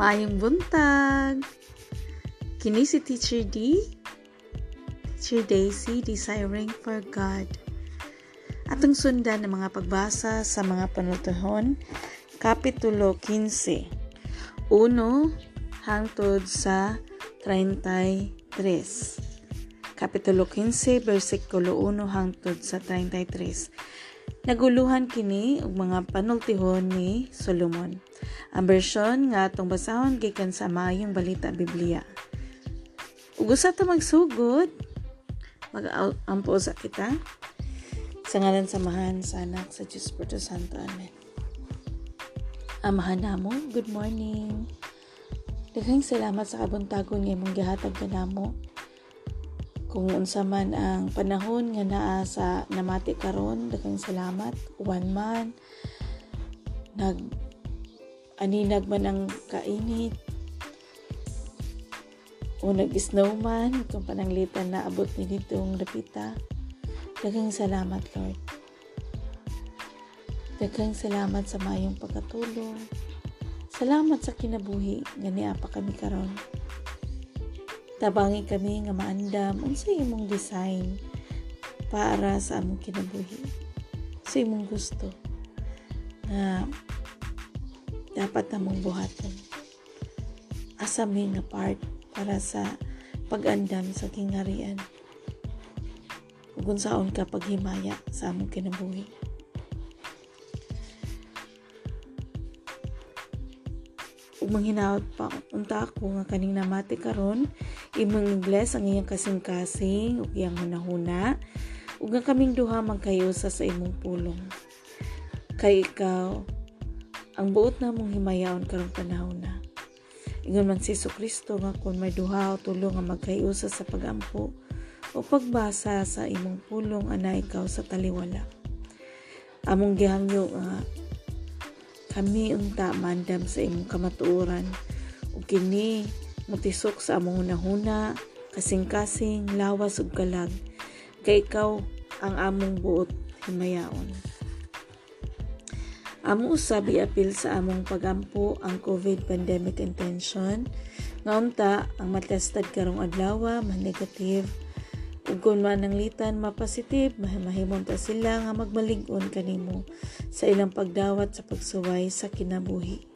Maayong buntag! Kini si Teacher D, Teacher Daisy, Desiring for God. Atong sundan ng mga pagbasa sa mga panultuhon, Kapitulo 15, 1 hangtod sa 33. Kapitulo 15, versikulo 1 hangtod sa 33. Naguluhan kini og mga panultihon ni Solomon. Ang bersyon nga atong basahon gikan sa maayong balita Biblia. Ug usa ta magsugod, mag-ampo sa kita. Sa ngalan samahan sa anak sa Diyos Espiritu Santo. Amen. Amahan namo, good morning. Daghang salamat sa kabuntagon nga imong gihatag kanamo. Kung unsa man ang panahon nga naa sa namati karon, daghang salamat. One man nag aninag man ang kainit o nag-snowman kung pananglitan na abot ni ditong dapita. Daghang salamat, Lord. Daghang salamat sa mayong pagkatulong. Salamat sa kinabuhi nga niya pa kami karon. Tabangi kami nga maandam unsa imong design para sa among kinabuhi. Sa imong gusto na dapat namong buhaton. Asa may nga part para sa pag-andam sa kingharian. Ug unsaon ka paghimaya sa among kinabuhi. Ug manghinaot pa unta ako nga kaning namati karon imong igles ang iyang kasing-kasing ug iyang hunahuna ug nga kaming duha magkayusa sa imong pulong. Kay ikaw ang buot na mong himayaon karong panahon na. Ingon man si Kristo nga kung may duha o tulo nga magkayusa sa pagampo o pagbasa sa imong pulong ana ikaw sa taliwala. Among gihangyo nga kami unta mandam sa imong kamatuoran ug kini mutisok sa among hunahuna, kasing-kasing, lawas ug kalag. Kay ikaw ang among buot himayaon. Amo usab apil sa among pagampo ang COVID pandemic intention. Ngaunta ang matestad karong adlaw man negative ug kung man ang litan mapositive mahimon ta sila nga magmalig-on kanimo sa ilang pagdawat sa pagsuway sa kinabuhi.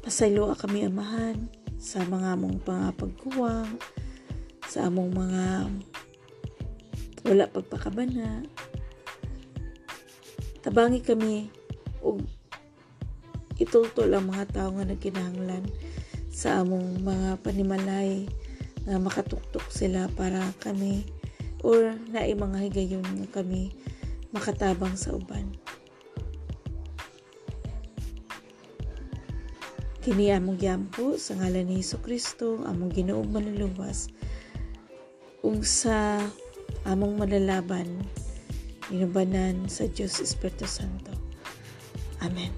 Pasaylo kami amahan sa mga among pangapagkuwang, sa among mga wala pagpakabana. Tabangi kami ug itultol ang mga tao nga nagkinahanglan sa among mga panimalay na makatuktok sila para kami or naay mga higayon nga kami makatabang sa uban. Kini among gyampo sa ngalan ni Hesus Kristo, among Ginoong manluluwas ug sa among malalaban inubanan sa Diyos Espiritu Santo. Amen.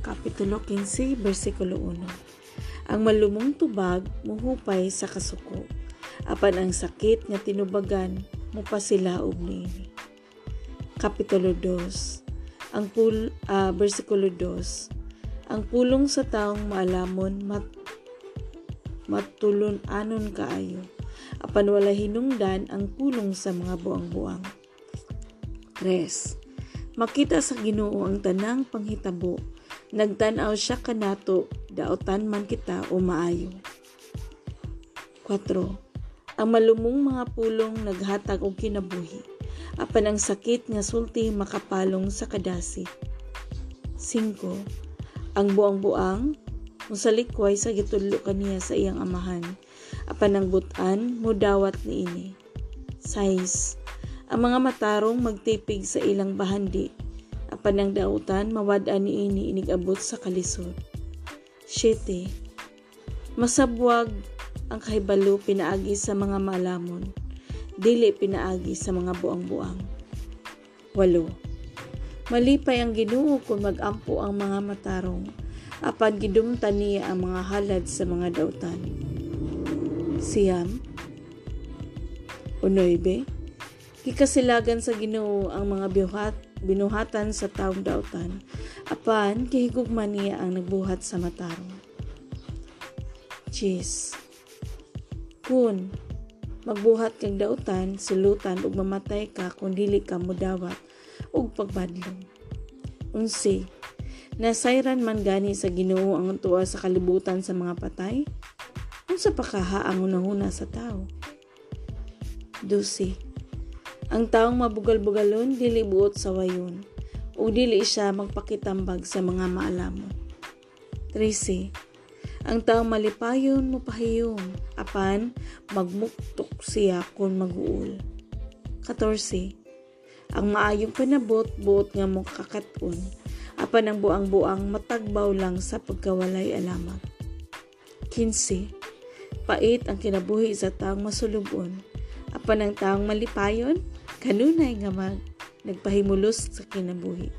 Kapitulo 15, versikulo 1 Ang malumong tubag muhupay sa kasuko, apan ang sakit nga tinubagan mupasilaog niini. Kapitulo 2 Ang pul uh, versikulo 2 Ang pulong sa taong maalamon mat matulon anon kaayo apan wala hinungdan ang pulong sa mga buang-buang. 3. Makita sa Ginoo ang tanang panghitabo nagtanaw siya kanato daotan man kita o maayo. 4. Ang malumong mga pulong naghatag og kinabuhi apan ang sakit nga sulti makapalong sa kadasi. 5. Ang buang-buang musalikway sa gitudlo kaniya sa iyang amahan apan ang butan mudawat niini. 6. Ang mga matarong magtipig sa ilang bahandi apan ang dautan mawad-an niini inigabot sa kalisod. 7. Masabwag ang kahibalo pinaagi sa mga malamon, dili pinaagi sa mga buang-buang. 8. Malipay ang Ginoo kung magampo ang mga matarong, apan gidumtan niya ang mga halad sa mga dautan. Siyam, o 9, kikasilagan sa Ginoo ang mga biwhat binuhatan sa taong dautan apan kahigugman niya ang nagbuhat sa matarong cheese kun magbuhat kang dautan sulutan ug mamatay ka kung dili ka mudawat ug pagbadlong. Unsi nasayran man gani sa Ginoo ang tuwa sa kalibutan sa mga patay ang unahuna sa tao 12 ang taong mabugal-bugalon dili buot sa wayon o dili siya magpakitambag sa mga maalamon. 13. Ang taong malipayon mo pahiyom, apan magmuktok siya kung maguul. 14. Ang maayong panabot buot nga mo kakaton, apan ang buang-buang matagbaw lang sa pagkawalay alamang. 15. Pait ang kinabuhi sa taong masulubon, apan ang taong malipayon, kanunay nga mag nagpahimulos sa kinabuhi.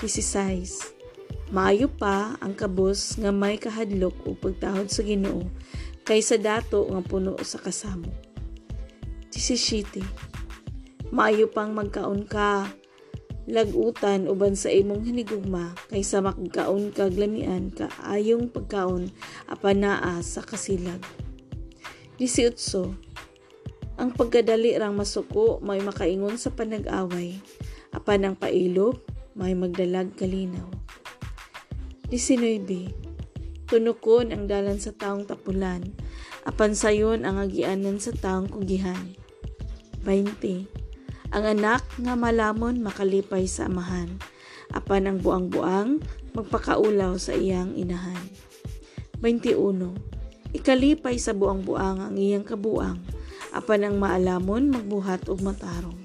16. Maayo pa ang kabos nga may kahadlok o pagtahod sa Ginoo kaysa dato nga puno sa kasamo. 17. Maayo pang magkaon ka lagutan uban sa imong hinigugma kaysa magkaon ka glamian ka ayong pagkaon apanaa sa kasilag. 18 ang pagkadali rang masuko may makaingon sa panag-away. Apan ang pailog may magdalag kalinaw. 19. Tunukon ang dalan sa taong tapulan. Apan sayon ang agianan sa taong kugihan. 20. Ang anak nga malamon makalipay sa amahan. Apan ang buang-buang magpakaulaw sa iyang inahan. 21. Ikalipay sa buang-buang ang iyang kabuang apan ang maalamon magbuhat og matarong.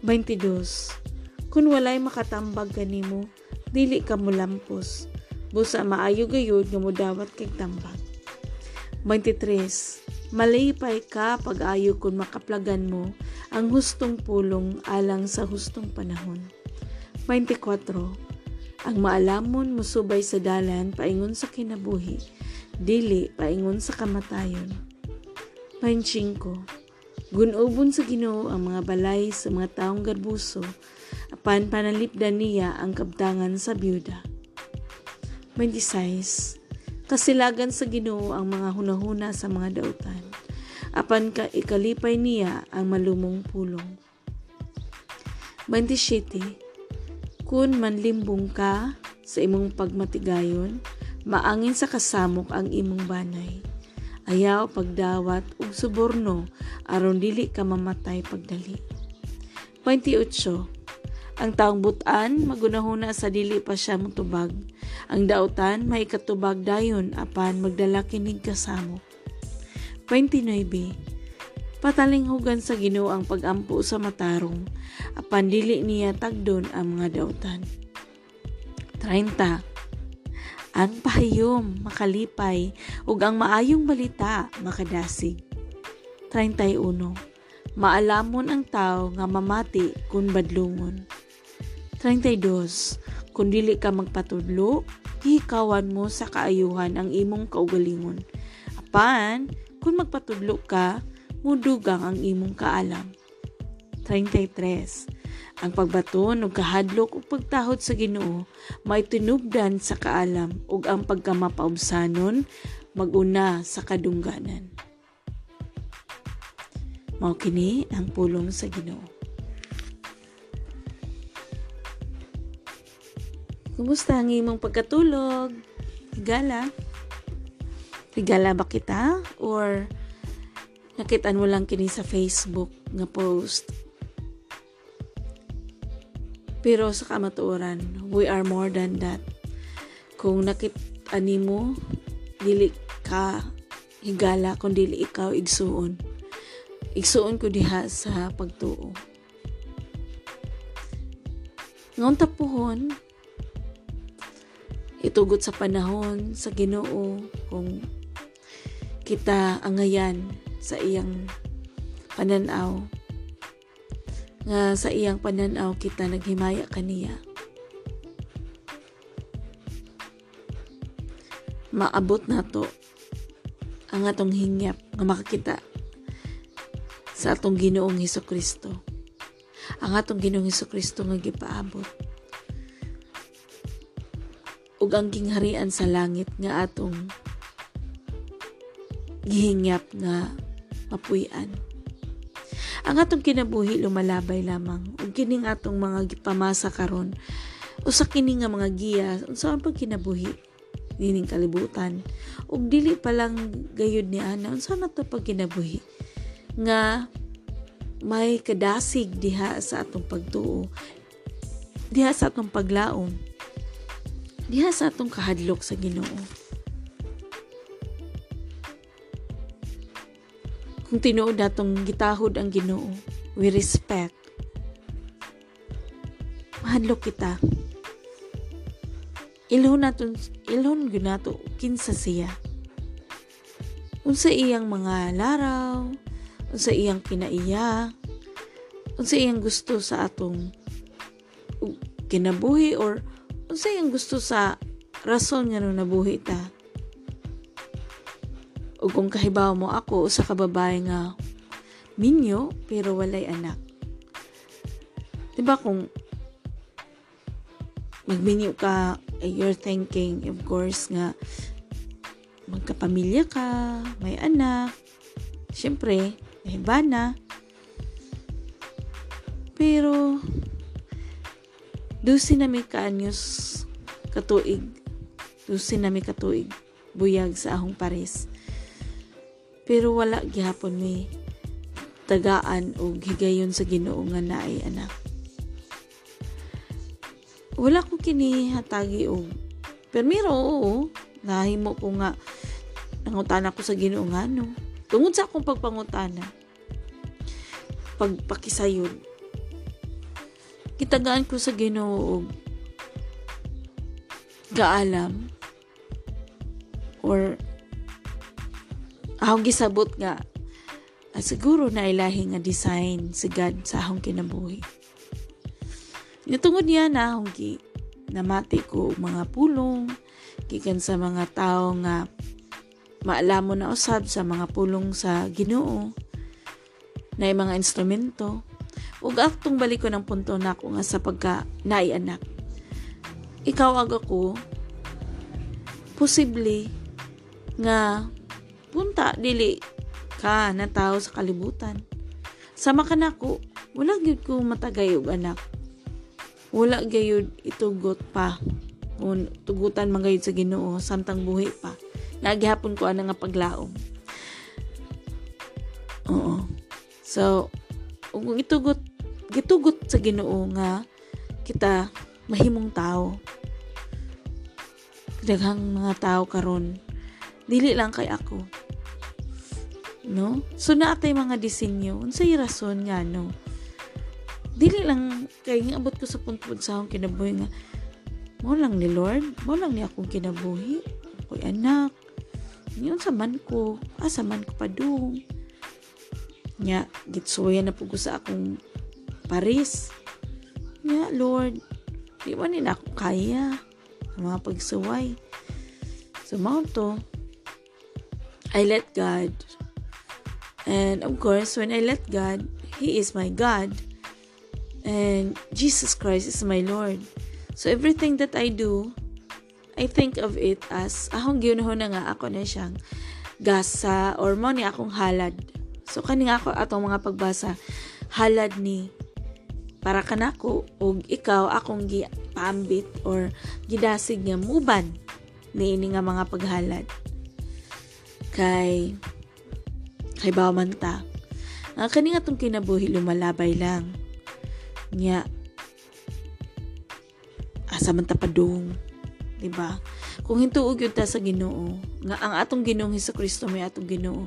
22. Kung walay makatambag kanimo, dili ka mulampos. Busa maayo gayud nga mudawat kay tambag. 23. Malipay ka pag-ayo kung makaplagan mo ang hustong pulong alang sa hustong panahon. 24. Ang maalamon musubay sa dalan paingon sa kinabuhi, dili paingon sa kamatayon. 25. Gunubon sa Ginoo ang mga balay sa mga taong garbuso, apan panalipdan niya ang kabtangan sa byuda. 26. Kasilagan sa Ginoo ang mga hunahuna sa mga dautan, apan ka ikalipay niya ang malumong pulong. 27. Kun manlimbong ka sa imong pagmatigayon, maangin sa kasamok ang imong banay ayaw pagdawat ug suborno aron dili ka mamatay pagdali. 28. Ang taong butan magunahuna sa dili pa siya mutubag. Ang dautan may katubag dayon apan magdala kinig kasamo. 29. Patalinghugan sa Ginoo ang pagampo sa matarong apan dili niya tagdon ang mga dautan. 30 ang pahayom makalipay ug ang maayong balita makadasig. 31. Maalamon ang tao nga mamati kung badlungon. 32. Kung dili ka magpatudlo, hikawan mo sa kaayuhan ang imong kaugalingon. Apan, kung magpatudlo ka, mudugang ang imong kaalam. 33 ang pagbaton ug kahadlok ug pagtahod sa Ginoo may tinubdan sa kaalam ug ang pagkamapaubsanon maguna sa kadungganan. Mao kini ang pulong sa Ginoo. Kumusta ang imong pagkatulog? Higala? Higala ba kita? Or nakitaan mo lang kini sa Facebook nga post pero sa kamatuoran, we are more than that. Kung nakit-ani mo, dili ka higala kung dili ikaw igsuon. Igsuon ko diha sa pagtuo. Ngon tapuhon, itugot sa panahon sa Ginoo kung kita angayan sa iyang pananaw nga sa iyang pananaw kita naghimaya kaniya. Maabot na to ang atong hingyap nga makakita sa atong Ginoong Heso Kristo. ang atong Ginoong Kristo nga gipaabot ug ang kingharian sa langit nga atong gihingyap nga mapuy-an. Ang atong kinabuhi lumalabay lamang ug kining atong mga gipamasa karon. Usa kini nga mga giya unsa ang pagkinabuhi nining kalibutan? Ug dili pa lang gayud ni ana unsa na to pagkinabuhi? Nga may kadasig diha sa atong pagtuo diha sa atong paglaom diha sa atong kahadlok sa Ginoo. Kung tinuod natong gitahod ang Ginoo we respect. Mahadlok kita. Ilhon naton ilhon gyud kinsa siya? Unsa iyang mga laraw? Unsa iyang kinaiya? Unsa iyang gusto sa atong kinabuhi or unsa iyang gusto sa rason nga nung nabuhi ta? Ug kung kahibaw mo ako usa ka babae nga minyo pero walay anak. Diba kung magminyo ka eh, you're thinking of course nga magkapamilya ka may anak syempre iba na pero dusi na may kaanyos katuig dusi na may katuig buyag sa ahong pares. Pero wala gihapon may tagaan o higayon sa Ginoo nga naay anak. Wala ko kini hatagi og permiro oo. Nahimo ko nga nangutana ko sa Ginoo nga tungod sa akong pagpangutana pagpakisayod kitagaan ko sa Ginoo og gaalam. Or akong gisabot nga ah, siguro na ilahi nga design si God sa akong kinabuhi. Natungod niya na akong gi namati ko mga pulong gikan sa mga tao nga maalamo na usab sa mga pulong sa Ginoo. Na mga instrumento ug aktong balik ko ng punto na ako nga sa pagka naianak. Ikaw ag ako posible nga punta dili ka na tao sa kalibutan. Sama ka na ko wala gyud ko matagay og anak. Wala gayud itugot pa. Kung tugutan man gayud sa Ginoo samtang buhi pa. Nagihapon ko ana nga paglaom. Oo. So kung itugot gitugot sa Ginoo nga kita mahimong tao. Daghang mga tao karon. Dili lang kay ako. No? So naatay mga disenyo. Unsay rason nga no? Dili lang kay abot ko sa puntod sa akong kinabuhi nga mo lang ni Lord mo lang ni akong kinabuhi. Ako'y anak. Yun sa man ko. Asa man ko padung nya gitsuya na pugo sa akong Paris. Nya Lord di man ni ako kaya ang mga pagsuway. So mao to. I let God. And of course when I let God He is my God. And Jesus Christ is my Lord. So everything that I do, I think of it as akong giunahon na nga ako na siyang gasa or mo ni akong halad. So kani ako atong mga pagbasa. Halad ni para kanako og ikaw akong gipaambit or gidasig nga muban. Ni ini nga mga paghalad. Kay kay bawman ta ang kani nga tong kinabuhi lumalabay lang. Nya, asa man tapadong, di ba? Kung hintuog yun ta sa Ginoo, nga ang atong Ginoong Hesus Kristo may atong Ginoo,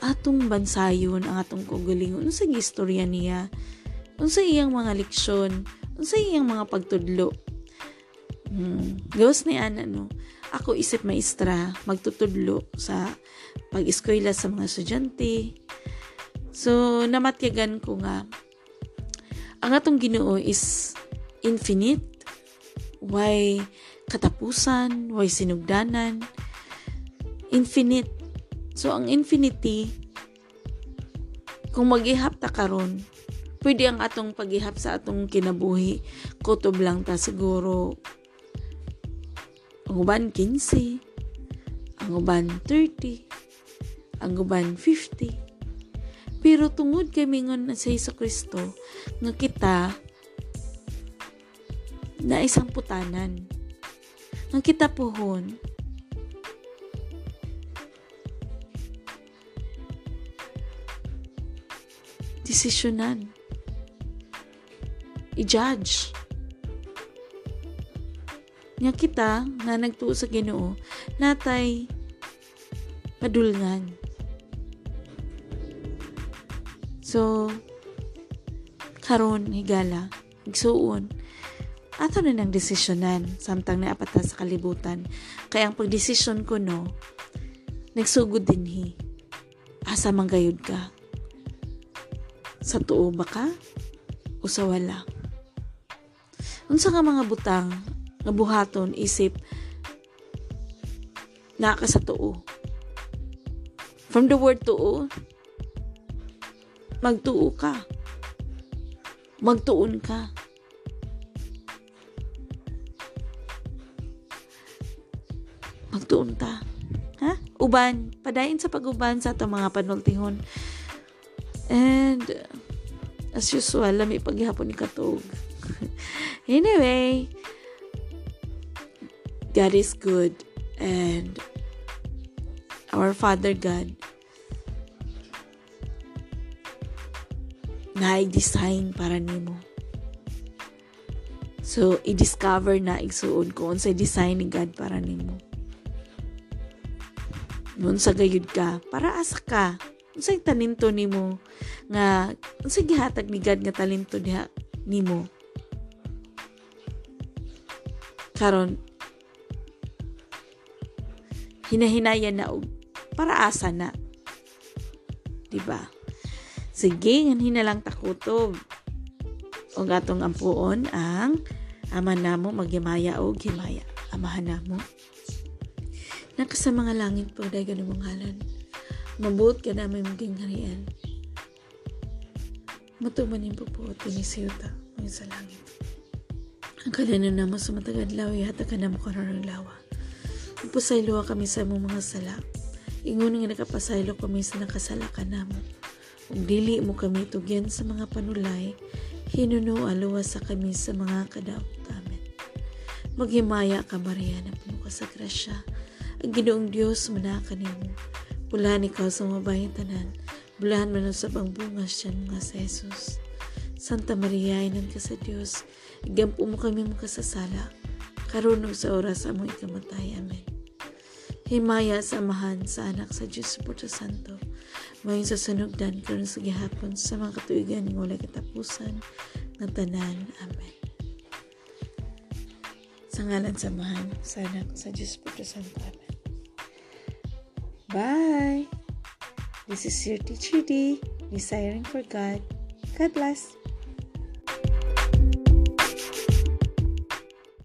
atong bansayon ang atong kugalingon unsa gistorya niya, unsa iyang mga leksyon, unsa iyang mga pagtudlo. Hmm. Gawas ni ana no. Ako isip maestra, magtutudlo sa pag-eskwela sa mga estudyante. So, namatyagan ko nga ang atong Ginoo is infinite, why katapusan, why sinugdanan, infinite. So ang infinity kung maghihap ta karon, pwede ang atong paghihap sa atong kinabuhi. Kutob lang ta siguro ang uban 15 ang uban 30 ang uban 50 pero tungod kay mingon sa Hesus Kristo nga kita na isang putanan. Nga kita pohon desisyonan i-judge. Nga kita nga nagtuo sa Ginoo natay padulngan. So karon higala igsuon ato na nang desisyonan samtang naapata sa kalibutan kay ang pagdesisyon ko no nagsugod dinhi asa manggayod ka sa tuo ba ka? O sa wala? Unsa nga mga butang nga buhaton isip naka sa tuo from the word tuo magtuo ka. Magtuon ka. Magtuon ta. Ha? Uban padayon sa paguban sa atong mga panultihon and as usual lami paghihapon ni katog anyway, God is good and our Father God na-design para nimo. So, i-discover na igsuon ko unsay design ni God para nimo. Noon sa gayud ka, para asa ka, unsay talento nimo nga unsay gihatag ni God nga talento diha nimo? Karon hinahinayan na og para asa na. Di ba sige ngan hinalang takutob. Og atong ampuon ang ama namo magyamaya og himaya amahan namo. Naka sa mga langit pagdagan mong halan mabuot ka namin maging harian matuman yung pupuot ni siyota sa langit ang kalanan naman sa matagad lawi hata ka na mo ng lawa. Pusaylo kami sa mong mga sala. Ingon nga nakapasaylo kami sa nakasala ka namo. Ug dili mo kami tugyan sa mga panulay, hinuno aluwa sa kami sa mga kadaot amin. Maghimaya ka Maria na puno sa grasya. Ang ginoong Diyos manaka nimo. Pulahan ikaw sa mabayang tanan. Bulahan man sa bangbungas siya nga sa Jesus. Santa Maria, inan ka sa Diyos Igampo mo kami makasasala, karunog sa oras sa among ikamatay. Amen. Himaya sa amahan sa anak sa Diyos Puto Santo, ngayon sa sunugdan karon sa gihapon sa mga katuigan ng wala katapusan ng tanan. Amen. Sa ngalan sa amahan sa anak sa Diyos Puto Santo. Amen. Bye! This is your teacher D, desiring for God. God bless.